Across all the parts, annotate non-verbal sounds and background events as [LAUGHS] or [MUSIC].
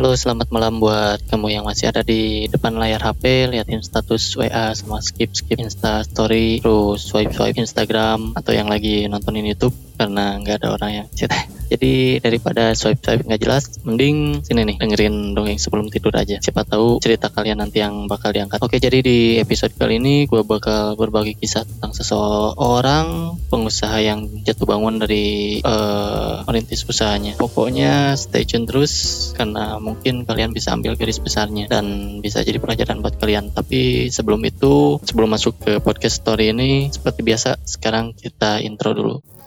Halo, selamat malam buat kamu yang masih ada di depan layar HP, liatin status WA sama skip skip Insta Story, terus swipe swipe Instagram atau yang lagi nontonin YouTube karena nggak ada orang yang chat. [LAUGHS] Jadi daripada swipe swipe nggak jelas, mending sini nih dengerin dongeng sebelum tidur aja. Siapa tahu cerita kalian nanti yang bakal diangkat. Oke, jadi di episode kali ini gue bakal berbagi kisah tentang seseorang pengusaha yang jatuh bangun dari uh, merintis usahanya. Pokoknya stay tune terus karena mungkin kalian bisa ambil garis besarnya dan bisa jadi pelajaran buat kalian. Tapi sebelum itu, sebelum masuk ke podcast story ini, seperti biasa sekarang kita intro dulu.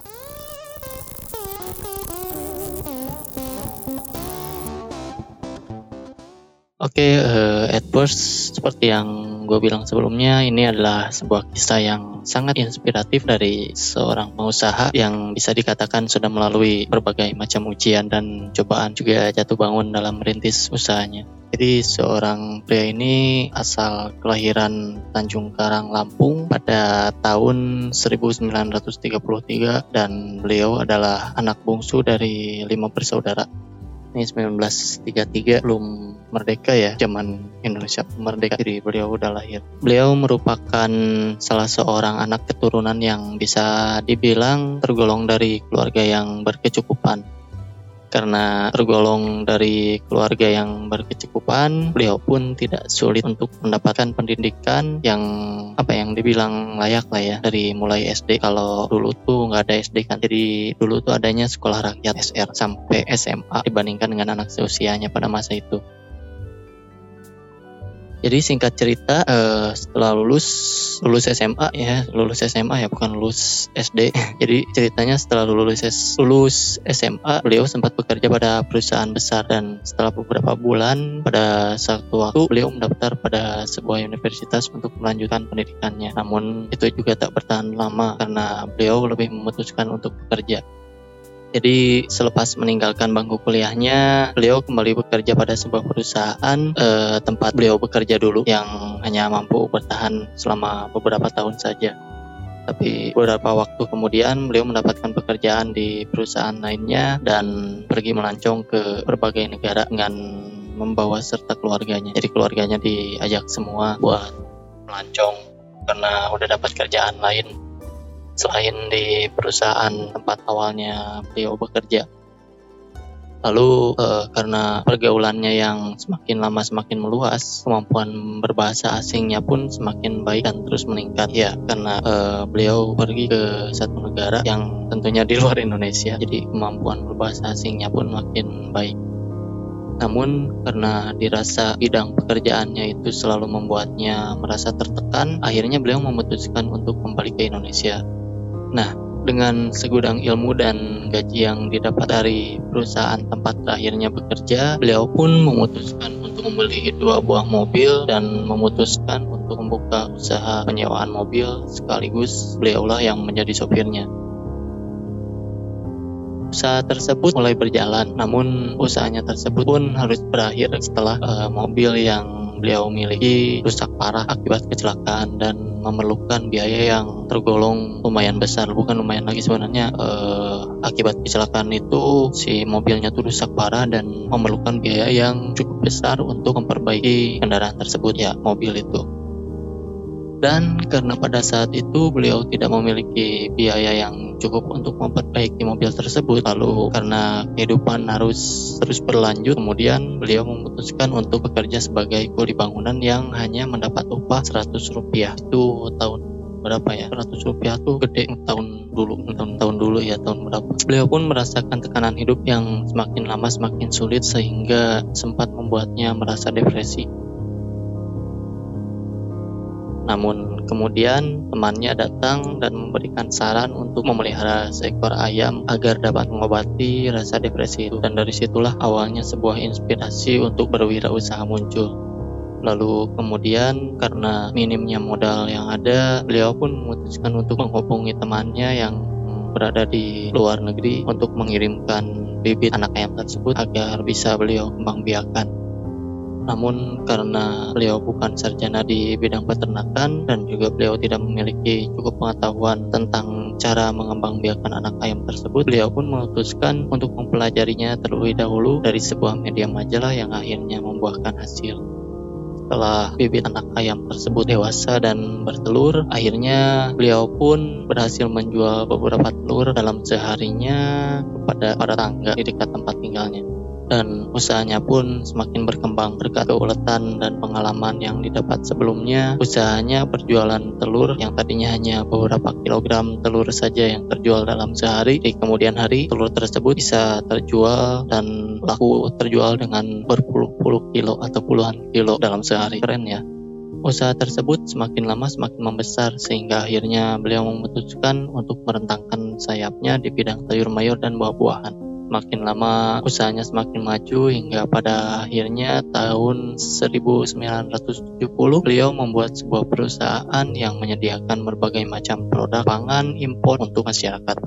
Oke, okay, uh, eh, first seperti yang gue bilang sebelumnya, ini adalah sebuah kisah yang sangat inspiratif dari seorang pengusaha yang bisa dikatakan sudah melalui berbagai macam ujian dan cobaan juga jatuh bangun dalam merintis usahanya. Jadi seorang pria ini asal kelahiran Tanjung Karang, Lampung pada tahun 1933 dan beliau adalah anak bungsu dari lima bersaudara ini 1933 belum merdeka ya zaman Indonesia merdeka jadi beliau udah lahir. Beliau merupakan salah seorang anak keturunan yang bisa dibilang tergolong dari keluarga yang berkecukupan karena tergolong dari keluarga yang berkecukupan, beliau pun tidak sulit untuk mendapatkan pendidikan yang apa yang dibilang layak lah ya dari mulai SD. Kalau dulu tuh nggak ada SD kan, jadi dulu tuh adanya sekolah rakyat SR sampai SMA dibandingkan dengan anak seusianya pada masa itu. Jadi singkat cerita uh, setelah lulus lulus SMA ya lulus SMA ya bukan lulus SD. [LAUGHS] Jadi ceritanya setelah lulus lulus SMA beliau sempat bekerja pada perusahaan besar dan setelah beberapa bulan pada satu waktu beliau mendaftar pada sebuah universitas untuk melanjutkan pendidikannya. Namun itu juga tak bertahan lama karena beliau lebih memutuskan untuk bekerja. Jadi selepas meninggalkan bangku kuliahnya, beliau kembali bekerja pada sebuah perusahaan eh, tempat beliau bekerja dulu yang hanya mampu bertahan selama beberapa tahun saja. Tapi beberapa waktu kemudian beliau mendapatkan pekerjaan di perusahaan lainnya dan pergi melancong ke berbagai negara dengan membawa serta keluarganya. Jadi keluarganya diajak semua buat melancong karena udah dapat kerjaan lain selain di perusahaan tempat awalnya beliau bekerja. Lalu uh, karena pergaulannya yang semakin lama semakin meluas, kemampuan berbahasa asingnya pun semakin baik dan terus meningkat. Ya, karena uh, beliau pergi ke satu negara yang tentunya di luar Indonesia, jadi kemampuan berbahasa asingnya pun makin baik. Namun karena dirasa bidang pekerjaannya itu selalu membuatnya merasa tertekan, akhirnya beliau memutuskan untuk kembali ke Indonesia. Nah, dengan segudang ilmu dan gaji yang didapat dari perusahaan tempat terakhirnya bekerja, beliau pun memutuskan untuk membeli dua buah mobil dan memutuskan untuk membuka usaha penyewaan mobil sekaligus beliaulah yang menjadi sopirnya. Usaha tersebut mulai berjalan, namun usahanya tersebut pun harus berakhir setelah uh, mobil yang beliau miliki rusak parah akibat kecelakaan dan memerlukan biaya yang tergolong lumayan besar. Bukan lumayan lagi sebenarnya eh, akibat kecelakaan itu si mobilnya tuh rusak parah dan memerlukan biaya yang cukup besar untuk memperbaiki kendaraan tersebut ya mobil itu dan karena pada saat itu beliau tidak memiliki biaya yang cukup untuk memperbaiki mobil tersebut lalu karena kehidupan harus terus berlanjut kemudian beliau memutuskan untuk bekerja sebagai kuli bangunan yang hanya mendapat upah 100 rupiah. Itu tahun berapa ya? 100 rupiah tuh gede tahun dulu tahun tahun dulu ya tahun berapa. Beliau pun merasakan tekanan hidup yang semakin lama semakin sulit sehingga sempat membuatnya merasa depresi namun kemudian temannya datang dan memberikan saran untuk memelihara seekor ayam agar dapat mengobati rasa depresi itu. Dan dari situlah awalnya sebuah inspirasi untuk berwirausaha muncul. Lalu kemudian karena minimnya modal yang ada, beliau pun memutuskan untuk menghubungi temannya yang berada di luar negeri untuk mengirimkan bibit anak ayam tersebut agar bisa beliau kembang biakan. Namun karena beliau bukan sarjana di bidang peternakan dan juga beliau tidak memiliki cukup pengetahuan tentang cara mengembangbiakan anak ayam tersebut, beliau pun memutuskan untuk mempelajarinya terlebih dahulu dari sebuah media majalah yang akhirnya membuahkan hasil. Setelah bibit anak ayam tersebut dewasa dan bertelur, akhirnya beliau pun berhasil menjual beberapa telur dalam seharinya kepada para tangga di dekat tempat tinggalnya dan usahanya pun semakin berkembang berkat keuletan dan pengalaman yang didapat sebelumnya. Usahanya berjualan telur yang tadinya hanya beberapa kilogram telur saja yang terjual dalam sehari. Di kemudian hari telur tersebut bisa terjual dan laku terjual dengan berpuluh-puluh kilo atau puluhan kilo dalam sehari. Keren ya. Usaha tersebut semakin lama semakin membesar sehingga akhirnya beliau memutuskan untuk merentangkan sayapnya di bidang sayur mayur dan buah-buahan. Semakin lama usahanya semakin maju hingga pada akhirnya tahun 1970 beliau membuat sebuah perusahaan yang menyediakan berbagai macam produk pangan impor untuk masyarakat.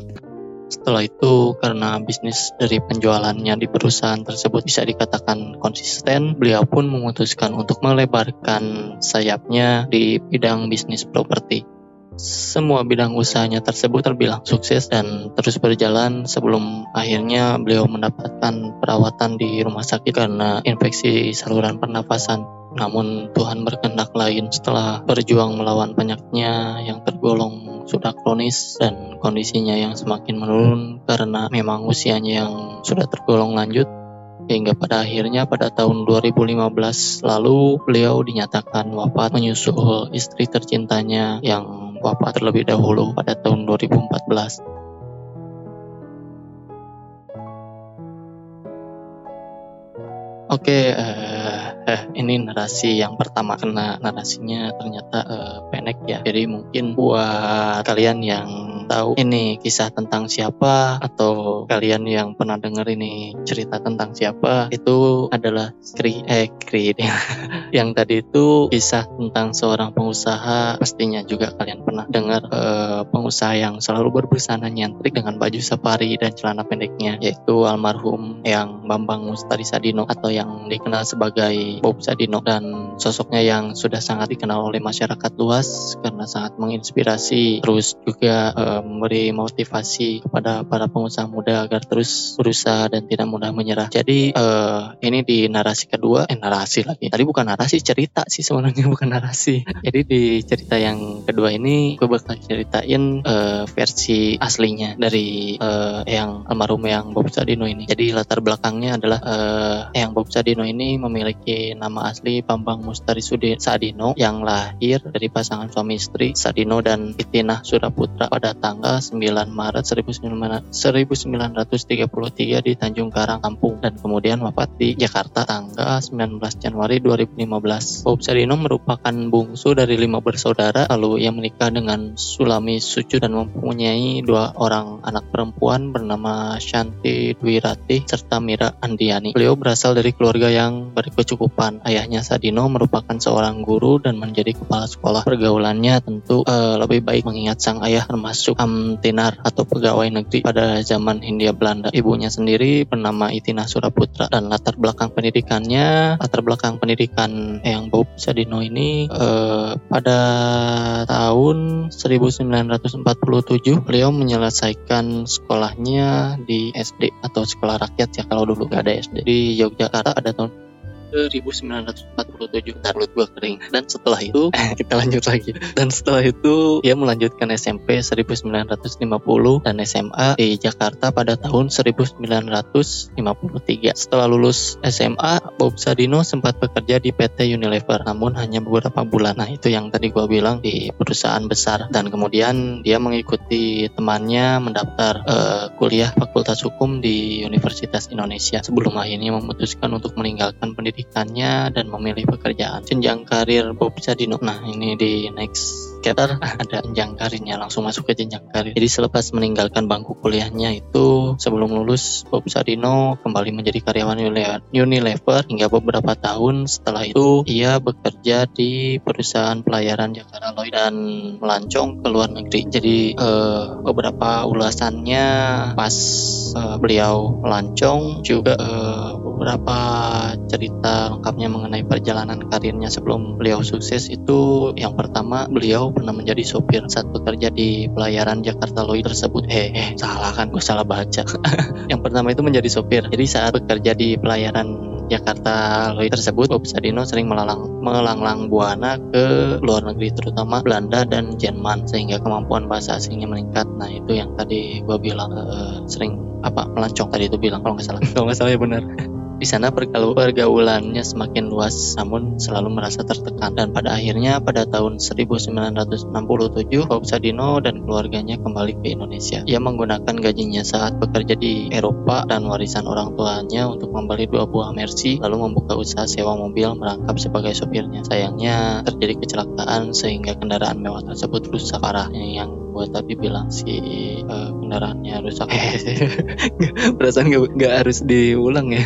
Setelah itu, karena bisnis dari penjualannya di perusahaan tersebut bisa dikatakan konsisten, beliau pun memutuskan untuk melebarkan sayapnya di bidang bisnis properti. Semua bidang usahanya tersebut terbilang sukses dan terus berjalan sebelum akhirnya beliau mendapatkan perawatan di rumah sakit karena infeksi saluran pernafasan. Namun Tuhan berkehendak lain setelah berjuang melawan penyakitnya yang tergolong sudah kronis dan kondisinya yang semakin menurun karena memang usianya yang sudah tergolong lanjut hingga pada akhirnya pada tahun 2015 lalu beliau dinyatakan wafat menyusul istri tercintanya yang wafat terlebih dahulu pada tahun 2014. Oke, uh, eh, ini narasi yang pertama karena narasinya ternyata uh, pendek ya. Jadi mungkin buat kalian yang tahu ini kisah tentang siapa atau kalian yang pernah dengar ini cerita tentang siapa itu adalah Kri eh [LAUGHS] yang tadi itu kisah tentang seorang pengusaha. Pastinya juga kalian pernah dengar eh, pengusaha yang selalu berbusana nyentrik dengan baju safari dan celana pendeknya yaitu almarhum yang Bambang Mustari Sadino atau yang dikenal sebagai Bob Sadino dan sosoknya yang sudah sangat dikenal oleh masyarakat luas karena sangat menginspirasi. Terus juga eh, memberi motivasi kepada para pengusaha muda agar terus berusaha dan tidak mudah menyerah. Jadi uh, ini di narasi kedua, eh narasi lagi. Tadi bukan narasi, cerita sih sebenarnya [LAUGHS] bukan narasi. Jadi di cerita yang kedua ini gue bakal ceritain uh, versi aslinya dari uh, yang almarhum yang Bob Sadino ini. Jadi latar belakangnya adalah uh, yang Bob Sadino ini memiliki nama asli Bambang Mustari Sadino yang lahir dari pasangan suami istri Sadino dan Itinah Suraputra pada tanggal 9 Maret 1933 di Tanjung Karang, Lampung dan kemudian wafat di Jakarta tanggal 19 Januari 2015. Bob Sadino merupakan bungsu dari lima bersaudara lalu ia menikah dengan Sulami Sucu dan mempunyai dua orang anak perempuan bernama Shanti Dwi Ratih serta Mira Andiani. Beliau berasal dari keluarga yang berkecukupan. Ayahnya Sadino merupakan seorang guru dan menjadi kepala sekolah. Pergaulannya tentu uh, lebih baik mengingat sang ayah termasuk masuk Amtinar atau pegawai negeri pada zaman Hindia Belanda. Ibunya sendiri bernama Itina Suraputra dan latar belakang pendidikannya, latar belakang pendidikan yang Bob Sadino ini eh, pada tahun 1947 beliau menyelesaikan sekolahnya di SD atau sekolah rakyat ya kalau dulu gak ada SD di Yogyakarta ada tahun 1947 ntar gue kering. Dan setelah itu [LAUGHS] kita lanjut lagi. Dan setelah itu ia melanjutkan SMP 1950 dan SMA di Jakarta pada tahun 1953 setelah lulus SMA Bob Sadino sempat bekerja di PT Unilever namun hanya beberapa bulan. Nah itu yang tadi gue bilang di perusahaan besar. Dan kemudian dia mengikuti temannya mendaftar uh, kuliah Fakultas Hukum di Universitas Indonesia. Sebelum akhirnya memutuskan untuk meninggalkan pendidikan pendidikannya dan memilih pekerjaan. Jenjang karir Bob Sadino. Nah, ini di next ada jenjang karirnya langsung masuk ke jenjang karir. Jadi selepas meninggalkan bangku kuliahnya itu sebelum lulus Bob Sadino kembali menjadi karyawan Unilever hingga beberapa tahun setelah itu ia bekerja di perusahaan pelayaran Jakarta Lloyd dan melancong ke luar negeri. Jadi uh, beberapa ulasannya pas uh, beliau melancong juga uh, beberapa cerita lengkapnya mengenai perjalanan karirnya sebelum beliau sukses itu yang pertama beliau pernah menjadi sopir saat bekerja di pelayaran Jakarta Lloyd tersebut. Eh, eh salah kan? Gue salah baca. [LAUGHS] yang pertama itu menjadi sopir. Jadi saat bekerja di pelayaran Jakarta Lloyd tersebut, Bob Sadino sering melalang, melanglang buana ke luar negeri, terutama Belanda dan Jerman, sehingga kemampuan bahasa asingnya meningkat. Nah itu yang tadi gue bilang uh, sering apa melancong tadi itu bilang kalau nggak salah, [LAUGHS] kalau nggak salah ya benar. Di sana pergaulannya semakin luas namun selalu merasa tertekan dan pada akhirnya pada tahun 1967 Bob Sadino dan keluarganya kembali ke Indonesia. Ia menggunakan gajinya saat bekerja di Eropa dan warisan orang tuanya untuk membeli dua buah Mercy lalu membuka usaha sewa mobil merangkap sebagai sopirnya. Sayangnya terjadi kecelakaan sehingga kendaraan mewah tersebut rusak parah yang gue tadi bilang si uh, kendaraannya rusak. [LAUGHS] Perasaan gak, gak harus diulang ya.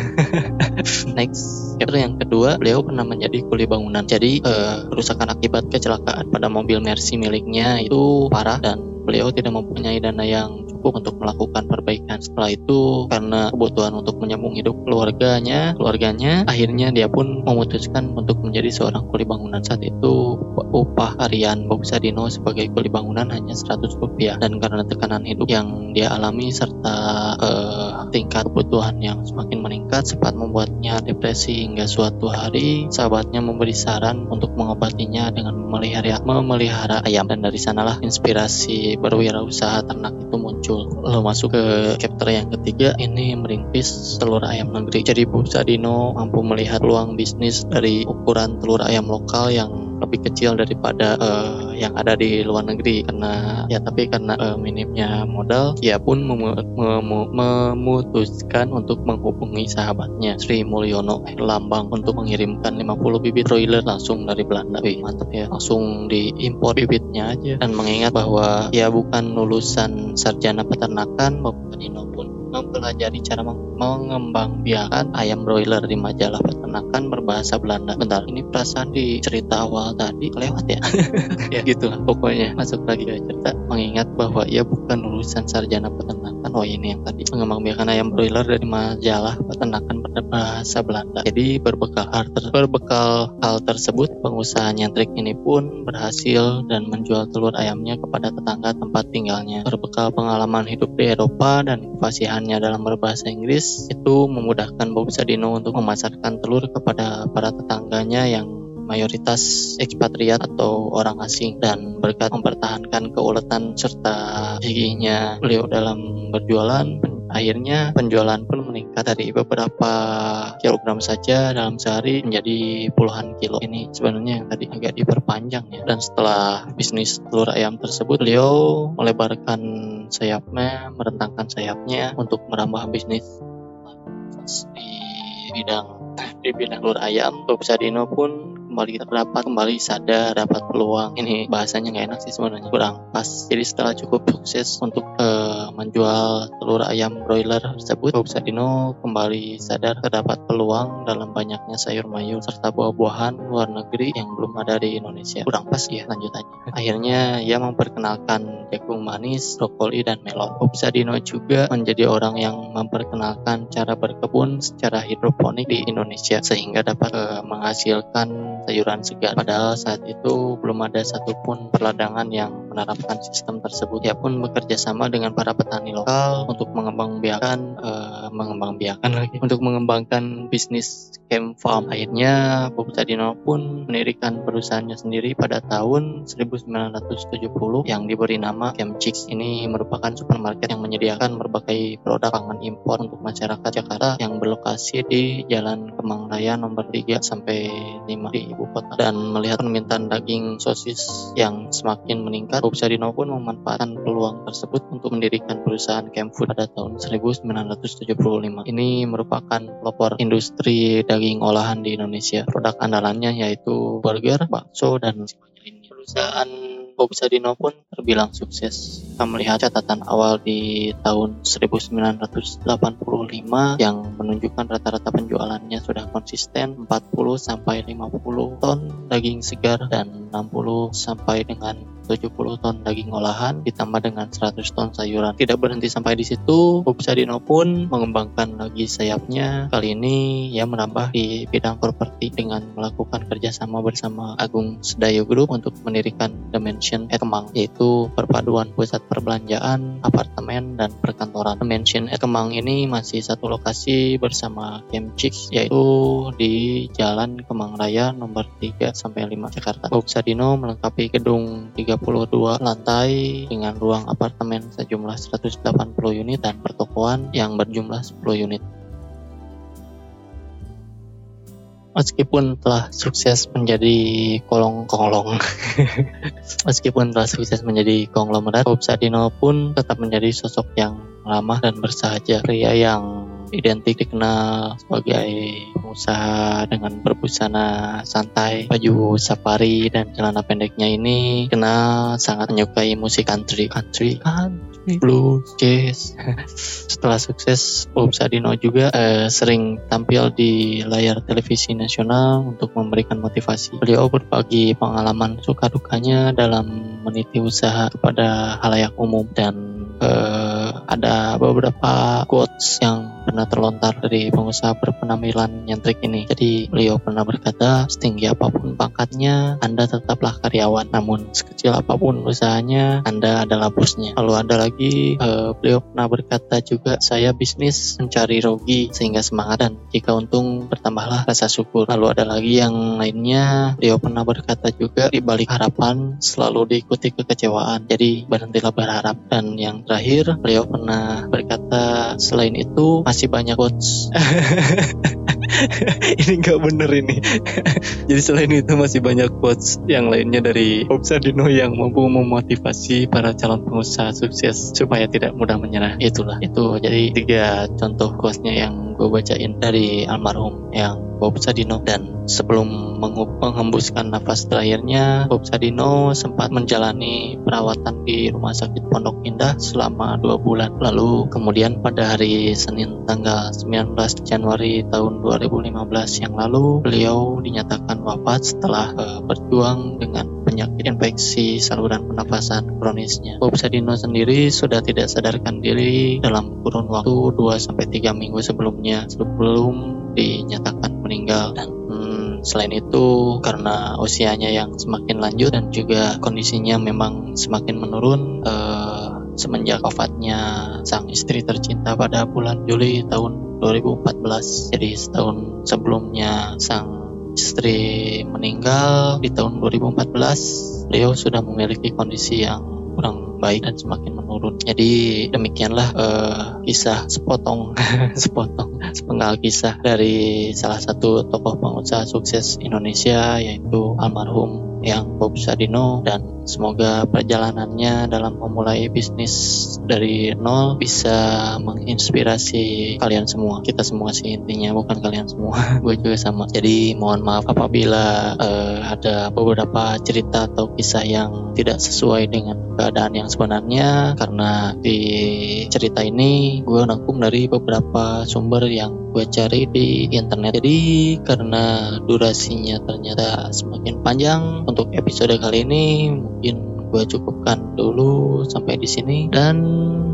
[LAUGHS] Next. Chapter yang kedua beliau pernah menjadi kuli bangunan. Jadi uh, kerusakan akibat kecelakaan pada mobil Mercy miliknya itu parah dan beliau tidak mempunyai dana yang untuk melakukan perbaikan. Setelah itu karena kebutuhan untuk menyambung hidup keluarganya, keluarganya akhirnya dia pun memutuskan untuk menjadi seorang kuli bangunan. Saat itu upah harian Bob Sadino sebagai kuli bangunan hanya 100 rupiah dan karena tekanan hidup yang dia alami serta uh, tingkat kebutuhan yang semakin meningkat sempat membuatnya depresi hingga suatu hari sahabatnya memberi saran untuk mengobatinya dengan memelihara memelihara ayam dan dari sanalah inspirasi berwirausaha ternak itu muncul muncul lalu masuk ke chapter yang ketiga ini merintis telur ayam negeri. Jadi Bu Sadino mampu melihat peluang bisnis dari ukuran telur ayam lokal yang lebih kecil daripada uh, yang ada di luar negeri. Karena ya tapi karena uh, minimnya modal ia pun mem mem memutuskan untuk menghubungi sahabatnya Sri Mulyono Lambang untuk mengirimkan 50 bibit broiler langsung dari Belanda. Wih, mantap ya. Langsung diimpor bibitnya aja. Dan mengingat bahwa ia bukan lulusan sarjana peternakan Dino pun mempelajari cara mengembangbiakan ayam broiler di majalah peternakan berbahasa Belanda. Bentar, ini perasaan di cerita awal tadi lewat ya. [LAUGHS] ya gitulah pokoknya masuk lagi ke cerita mengingat bahwa ia bukan lulusan sarjana peternakan. Oh ini yang tadi mengembangbiakan ayam broiler dari majalah peternakan berbahasa Belanda. Jadi berbekal hal, ter berbekal hal tersebut, pengusaha nyentrik ini pun berhasil dan menjual telur ayamnya kepada tetangga tempat tinggalnya. Berbekal pengalaman hidup di Eropa dan kefasihan penggunaannya dalam berbahasa Inggris itu memudahkan Bob Sadino untuk memasarkan telur kepada para tetangganya yang mayoritas ekspatriat atau orang asing dan berkat mempertahankan keuletan serta giginya. Beliau dalam berjualan akhirnya penjualan pun meningkat dari beberapa kilogram saja dalam sehari menjadi puluhan kilo. Ini sebenarnya yang tadi agak diperpanjang ya. Dan setelah bisnis telur ayam tersebut beliau melebarkan sayapnya merentangkan sayapnya untuk merambah bisnis di bidang di bidang telur ayam. Sadino pun kembali terdapat kembali sadar dapat peluang. Ini bahasanya nggak enak sih sebenarnya kurang pas. Jadi setelah cukup sukses untuk uh, menjual telur ayam broiler tersebut Bob Sadino kembali sadar terdapat peluang dalam banyaknya sayur mayur serta buah-buahan luar negeri yang belum ada di Indonesia. Kurang pas ya lanjutannya. [LAUGHS] Akhirnya ia memperkenalkan jagung manis brokoli dan melon. Bob Sadino juga menjadi orang yang memperkenalkan cara berkebun secara hidroponik di Indonesia sehingga dapat uh, menghasilkan sayuran segar. Padahal saat itu belum ada satupun perladangan yang menerapkan sistem tersebut. Ia pun bekerja sama dengan para petani lokal untuk mengembangbiakan, uh, mengembangbiakan lagi, untuk mengembangkan bisnis camp farm. Akhirnya Bob Sadino pun mendirikan perusahaannya sendiri pada tahun 1970 yang diberi nama Camp Chicks. Ini merupakan supermarket yang menyediakan berbagai produk pangan impor untuk masyarakat Jakarta yang berlokasi di Jalan Kemang Raya nomor 3 sampai 5 di ibu kota dan melihat permintaan daging sosis yang semakin meningkat, Bob Sadino pun memanfaatkan peluang tersebut untuk mendirikan perusahaan Camp Food pada tahun 1975. Ini merupakan pelopor industri daging olahan di Indonesia. Produk andalannya yaitu burger, bakso, dan lainnya. Perusahaan Bob Sadino pun terbilang sukses jika melihat catatan awal di tahun 1985 yang menunjukkan rata-rata penjualannya sudah konsisten 40 sampai 50 ton daging segar dan 60 sampai dengan 70 ton daging olahan ditambah dengan 100 ton sayuran. Tidak berhenti sampai di situ, Bob Sadino pun mengembangkan lagi sayapnya. Kali ini ia menambah di bidang properti dengan melakukan kerjasama bersama Agung Sedayo Group untuk mendirikan Dimension at yaitu perpaduan pusat perbelanjaan, apartemen, dan perkantoran. Dimension at ini masih satu lokasi bersama Camp Chicks, yaitu di Jalan Kemang Raya nomor 3 sampai 5 Jakarta. Bob Sadino melengkapi gedung 30 32 lantai dengan ruang apartemen sejumlah 180 unit dan pertokoan yang berjumlah 10 unit. Meskipun telah sukses menjadi kolong-kolong, [LAUGHS] meskipun telah sukses menjadi konglomerat, Bob Sadino pun tetap menjadi sosok yang ramah dan bersahaja, pria yang identik dikenal sebagai pengusaha dengan berbusana santai, baju safari dan celana pendeknya ini kenal sangat menyukai musik country, country, country, blues, jazz. [LAUGHS] Setelah sukses, Bob Sadino juga eh, sering tampil di layar televisi nasional untuk memberikan motivasi. Beliau berbagi pengalaman suka dukanya dalam meniti usaha kepada halayak umum dan eh, ada beberapa quotes yang pernah terlontar dari pengusaha berpenampilan nyentrik ini. Jadi beliau pernah berkata, setinggi apa pun pangkatnya, Anda tetaplah karyawan. Namun sekecil apa pun usahanya, Anda adalah bosnya. Lalu ada lagi, uh, beliau pernah berkata juga, saya bisnis mencari rugi sehingga semangat dan jika untung bertambahlah rasa syukur. Lalu ada lagi yang lainnya, beliau pernah berkata juga, di balik harapan selalu diikuti kekecewaan. Jadi berhentilah berharap. Dan yang terakhir, beliau pernah berkata, selain itu masih banyak quotes. [LAUGHS] Ini nggak bener ini. [LAUGHS] Jadi selain itu masih banyak quotes yang lainnya dari Obsadino yang mampu memotivasi para calon pengusaha sukses supaya tidak mudah menyerah. Itulah. Itu. Jadi tiga contoh quotesnya yang gue bacain dari almarhum yang Bob Sadino dan sebelum menghembuskan nafas terakhirnya Bob Sadino sempat menjalani perawatan di Rumah Sakit Pondok Indah selama dua bulan lalu kemudian pada hari Senin tanggal 19 Januari tahun 2015 yang lalu beliau dinyatakan wafat setelah uh, berjuang dengan penyakit infeksi saluran pernafasan kronisnya. Bob Sadino sendiri sudah tidak sadarkan diri dalam kurun waktu 2-3 minggu sebelumnya sebelum dinyatakan meninggal dan hmm, selain itu karena usianya yang semakin lanjut dan juga kondisinya memang semakin menurun uh, semenjak wafatnya sang istri tercinta pada bulan Juli tahun 2014 jadi setahun sebelumnya sang istri meninggal di tahun 2014 beliau sudah memiliki kondisi yang kurang baik dan semakin menurun. Jadi demikianlah uh, kisah sepotong [LAUGHS] sepotong sepenggal kisah dari salah satu tokoh pengusaha sukses Indonesia yaitu almarhum yang Bob Sadino dan Semoga perjalanannya dalam memulai bisnis dari nol bisa menginspirasi kalian semua. Kita semua sih intinya, bukan kalian semua. [LAUGHS] Gue juga sama. Jadi mohon maaf apabila uh, ada beberapa cerita atau kisah yang tidak sesuai dengan keadaan yang sebenarnya karena di cerita ini gue nangkum dari beberapa sumber yang gue cari di internet. Jadi karena durasinya ternyata semakin panjang untuk episode kali ini mungkin gue cukupkan dulu sampai di sini dan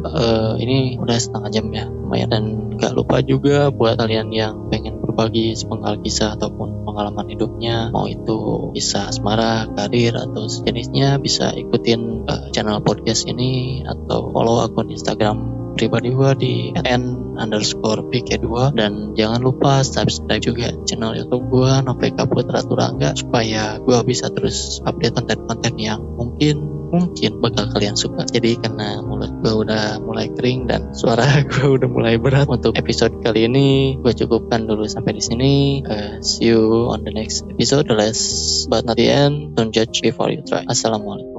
uh, ini udah setengah jam ya lumayan dan gak lupa juga buat kalian yang pengen berbagi sepenggal kisah ataupun pengalaman hidupnya mau itu kisah asmara, karir atau sejenisnya bisa ikutin uh, channel podcast ini atau follow akun Instagram pribadi gue di n underscore pk2 dan jangan lupa subscribe juga channel youtube gue Noveka Putra Turangga supaya gue bisa terus update konten-konten yang mungkin mungkin bakal kalian suka. Jadi karena mulut gue udah mulai kering dan suara [LAUGHS] gue udah mulai berat untuk episode kali ini gue cukupkan dulu sampai di sini. Uh, see you on the next episode. The last but not the end. Don't judge before you try. Assalamualaikum